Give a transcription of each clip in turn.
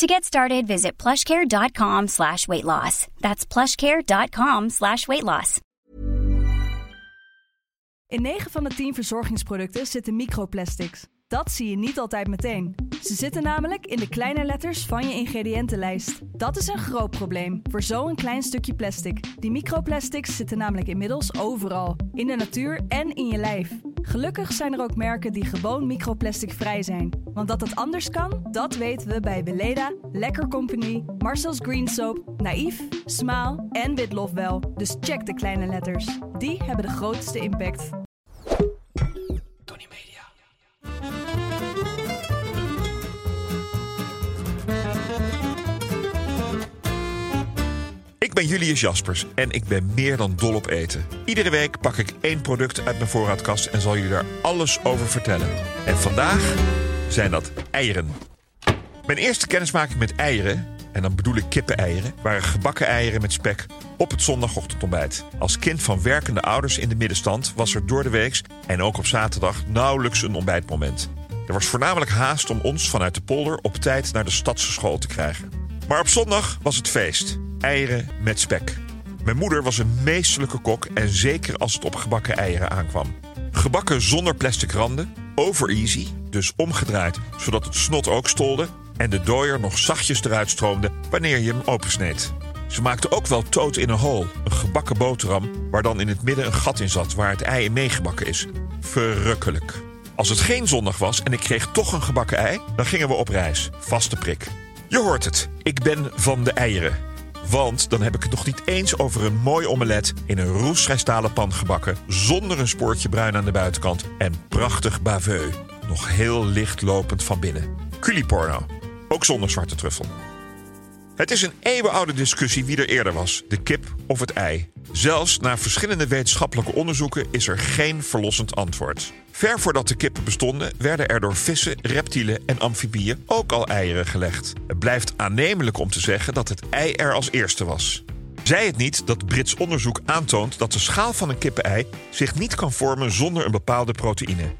To get started, visit plushcare.com slash weight loss. That's plushcare.com slash weight loss. In 9 van de 10 verzorgingsproducten zitten microplastics. Dat zie je niet altijd meteen. Ze zitten namelijk in de kleine letters van je ingrediëntenlijst. Dat is een groot probleem voor zo'n klein stukje plastic. Die microplastics zitten namelijk inmiddels overal, in de natuur en in je lijf. Gelukkig zijn er ook merken die gewoon microplastic vrij zijn. Want dat het anders kan, dat weten we bij Weleda, Lekker Company, Marcel's Green Soap, Naïef, Smaal en Witlof wel. Dus check de kleine letters. Die hebben de grootste impact. Ben Julius Jaspers en ik ben meer dan dol op eten. Iedere week pak ik één product uit mijn voorraadkast en zal jullie daar alles over vertellen. En vandaag zijn dat eieren. Mijn eerste kennismaking met eieren, en dan bedoel ik kippeneieren, waren gebakken eieren met spek op het zondagochtendontbijt. Als kind van werkende ouders in de middenstand was er door de weeks en ook op zaterdag nauwelijks een ontbijtmoment. Er was voornamelijk haast om ons vanuit de polder op tijd naar de stadse school te krijgen. Maar op zondag was het feest. Eieren met spek. Mijn moeder was een meesterlijke kok en zeker als het op gebakken eieren aankwam. Gebakken zonder plastic randen, over easy, dus omgedraaid zodat het snot ook stolde en de dooier nog zachtjes eruit stroomde wanneer je hem opensneed. Ze maakte ook wel toot in een hole, een gebakken boterham waar dan in het midden een gat in zat waar het ei in meegebakken is. Verrukkelijk. Als het geen zondag was en ik kreeg toch een gebakken ei, dan gingen we op reis. Vaste prik. Je hoort het, ik ben van de eieren. Want dan heb ik het nog niet eens over een mooi omelet in een roestrijstalen pan gebakken, zonder een spoortje bruin aan de buitenkant en prachtig baveu. Nog heel licht lopend van binnen. Culiporno. Ook zonder zwarte truffel. Het is een eeuwenoude discussie wie er eerder was, de kip of het ei. Zelfs na verschillende wetenschappelijke onderzoeken is er geen verlossend antwoord. Ver voordat de kippen bestonden, werden er door vissen, reptielen en amfibieën ook al eieren gelegd. Het blijft aannemelijk om te zeggen dat het ei er als eerste was. Zij het niet dat Brits onderzoek aantoont dat de schaal van een kippenei zich niet kan vormen zonder een bepaalde proteïne.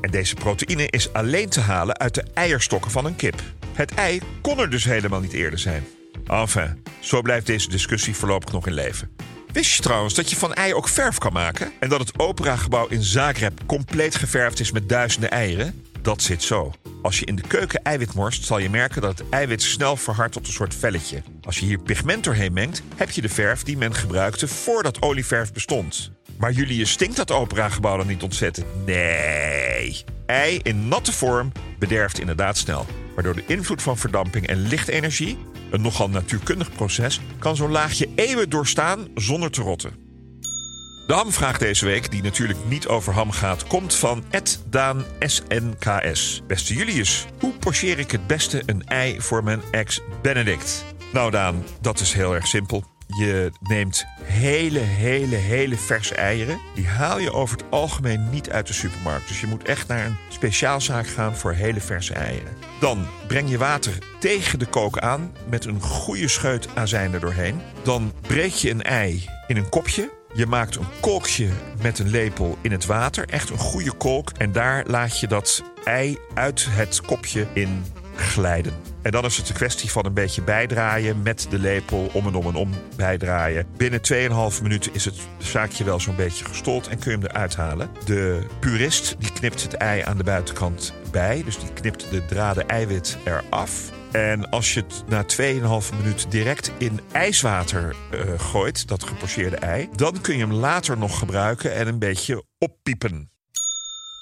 En deze proteïne is alleen te halen uit de eierstokken van een kip. Het ei kon er dus helemaal niet eerder zijn. Enfin, zo blijft deze discussie voorlopig nog in leven. Wist je trouwens dat je van ei ook verf kan maken? En dat het operagebouw in Zagreb compleet geverfd is met duizenden eieren? Dat zit zo. Als je in de keuken eiwit morst, zal je merken dat het eiwit snel verhardt tot een soort velletje. Als je hier pigment doorheen mengt, heb je de verf die men gebruikte voordat olieverf bestond. Maar Julius stinkt dat operagebouw dan niet ontzettend? Nee. Ei in natte vorm bederft inderdaad snel. Maar door de invloed van verdamping en lichtenergie, een nogal natuurkundig proces, kan zo'n laagje eeuwen doorstaan zonder te rotten. De hamvraag deze week, die natuurlijk niet over ham gaat, komt van Ed Daan SNKS. Beste Julius, hoe pocheer ik het beste een ei voor mijn ex Benedict? Nou Daan, dat is heel erg simpel. Je neemt hele, hele, hele verse eieren. Die haal je over het algemeen niet uit de supermarkt. Dus je moet echt naar een speciaalzaak gaan voor hele verse eieren. Dan breng je water tegen de kook aan met een goede scheut azijn er doorheen. Dan breek je een ei in een kopje. Je maakt een kolkje met een lepel in het water. Echt een goede kolk. En daar laat je dat ei uit het kopje in glijden. En dan is het een kwestie van een beetje bijdraaien met de lepel om en om en om bijdraaien. Binnen 2,5 minuten is het zaakje wel zo'n beetje gestold en kun je hem eruit halen. De purist die knipt het ei aan de buitenkant bij, dus die knipt de draden eiwit eraf. En als je het na 2,5 minuut direct in ijswater uh, gooit, dat gepocheerde ei, dan kun je hem later nog gebruiken en een beetje oppiepen.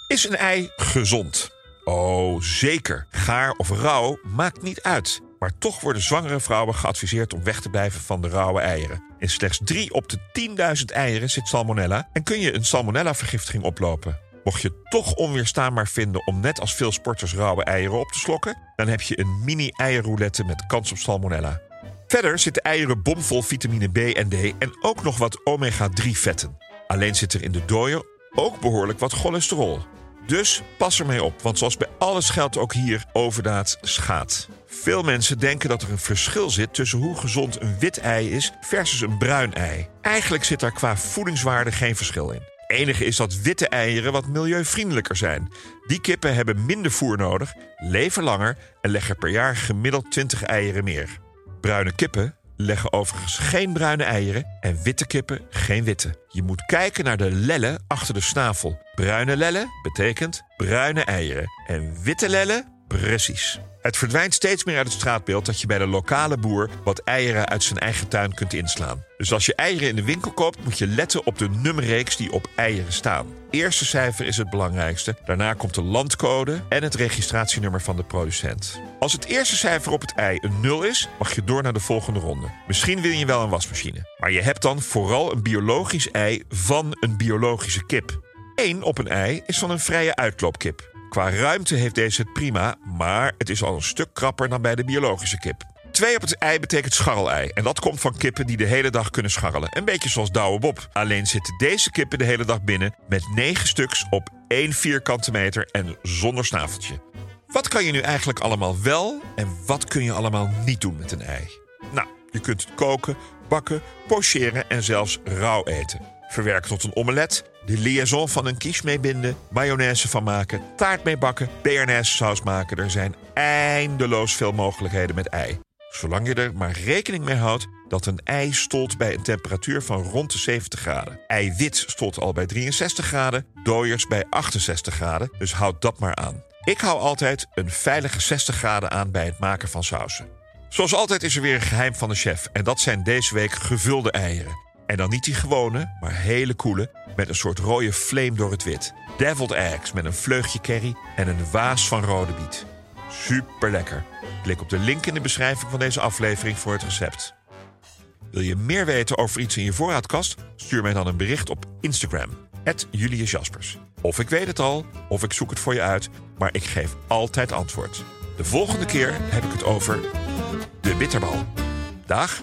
Is een ei gezond? Oh, zeker. Gaar of rauw maakt niet uit. Maar toch worden zwangere vrouwen geadviseerd om weg te blijven van de rauwe eieren. In slechts 3 op de 10.000 eieren zit salmonella en kun je een salmonella-vergiftiging oplopen. Mocht je toch onweerstaanbaar vinden om net als veel sporters rauwe eieren op te slokken, dan heb je een mini-eierroulette met kans op salmonella. Verder zitten eieren bomvol vitamine B en D en ook nog wat omega-3 vetten. Alleen zit er in de dooier ook behoorlijk wat cholesterol. Dus pas ermee op, want zoals bij alles geldt ook hier overdaad schaadt. Veel mensen denken dat er een verschil zit tussen hoe gezond een wit ei is versus een bruin ei. Eigenlijk zit daar qua voedingswaarde geen verschil in. Enige is dat witte eieren wat milieuvriendelijker zijn. Die kippen hebben minder voer nodig, leven langer en leggen per jaar gemiddeld 20 eieren meer. Bruine kippen leggen overigens geen bruine eieren en witte kippen geen witte. Je moet kijken naar de lellen achter de snavel. Bruine lellen betekent bruine eieren en witte lellen precies. Het verdwijnt steeds meer uit het straatbeeld dat je bij de lokale boer wat eieren uit zijn eigen tuin kunt inslaan. Dus als je eieren in de winkel koopt, moet je letten op de nummerreeks die op eieren staan. Eerste cijfer is het belangrijkste. Daarna komt de landcode en het registratienummer van de producent. Als het eerste cijfer op het ei een 0 is, mag je door naar de volgende ronde. Misschien wil je wel een wasmachine. Maar je hebt dan vooral een biologisch ei van een biologische kip. 1 op een ei is van een vrije uitloopkip. Qua ruimte heeft deze het prima, maar het is al een stuk krapper dan bij de biologische kip. Twee op het ei betekent scharrelei. En dat komt van kippen die de hele dag kunnen scharrelen. Een beetje zoals Douwe Bob. Alleen zitten deze kippen de hele dag binnen met 9 stuks op 1 vierkante meter en zonder snaveltje. Wat kan je nu eigenlijk allemaal wel en wat kun je allemaal niet doen met een ei? Nou, je kunt het koken, bakken, pocheren en zelfs rauw eten. Verwerken tot een omelet, de liaison van een quiche mee binden, mayonaise van maken, taart mee bakken, saus maken. Er zijn eindeloos veel mogelijkheden met ei. Zolang je er maar rekening mee houdt dat een ei stolt bij een temperatuur van rond de 70 graden. Eiwit stolt al bij 63 graden, dooiers bij 68 graden, dus houd dat maar aan. Ik hou altijd een veilige 60 graden aan bij het maken van sausen. Zoals altijd is er weer een geheim van de chef en dat zijn deze week gevulde eieren. En dan niet die gewone, maar hele koele, met een soort rode flame door het wit. Deviled eggs met een vleugje curry en een waas van rode biet. Super lekker. Klik op de link in de beschrijving van deze aflevering voor het recept. Wil je meer weten over iets in je voorraadkast? Stuur mij dan een bericht op Instagram. Julius. Of ik weet het al, of ik zoek het voor je uit, maar ik geef altijd antwoord. De volgende keer heb ik het over de bitterbal. Dag!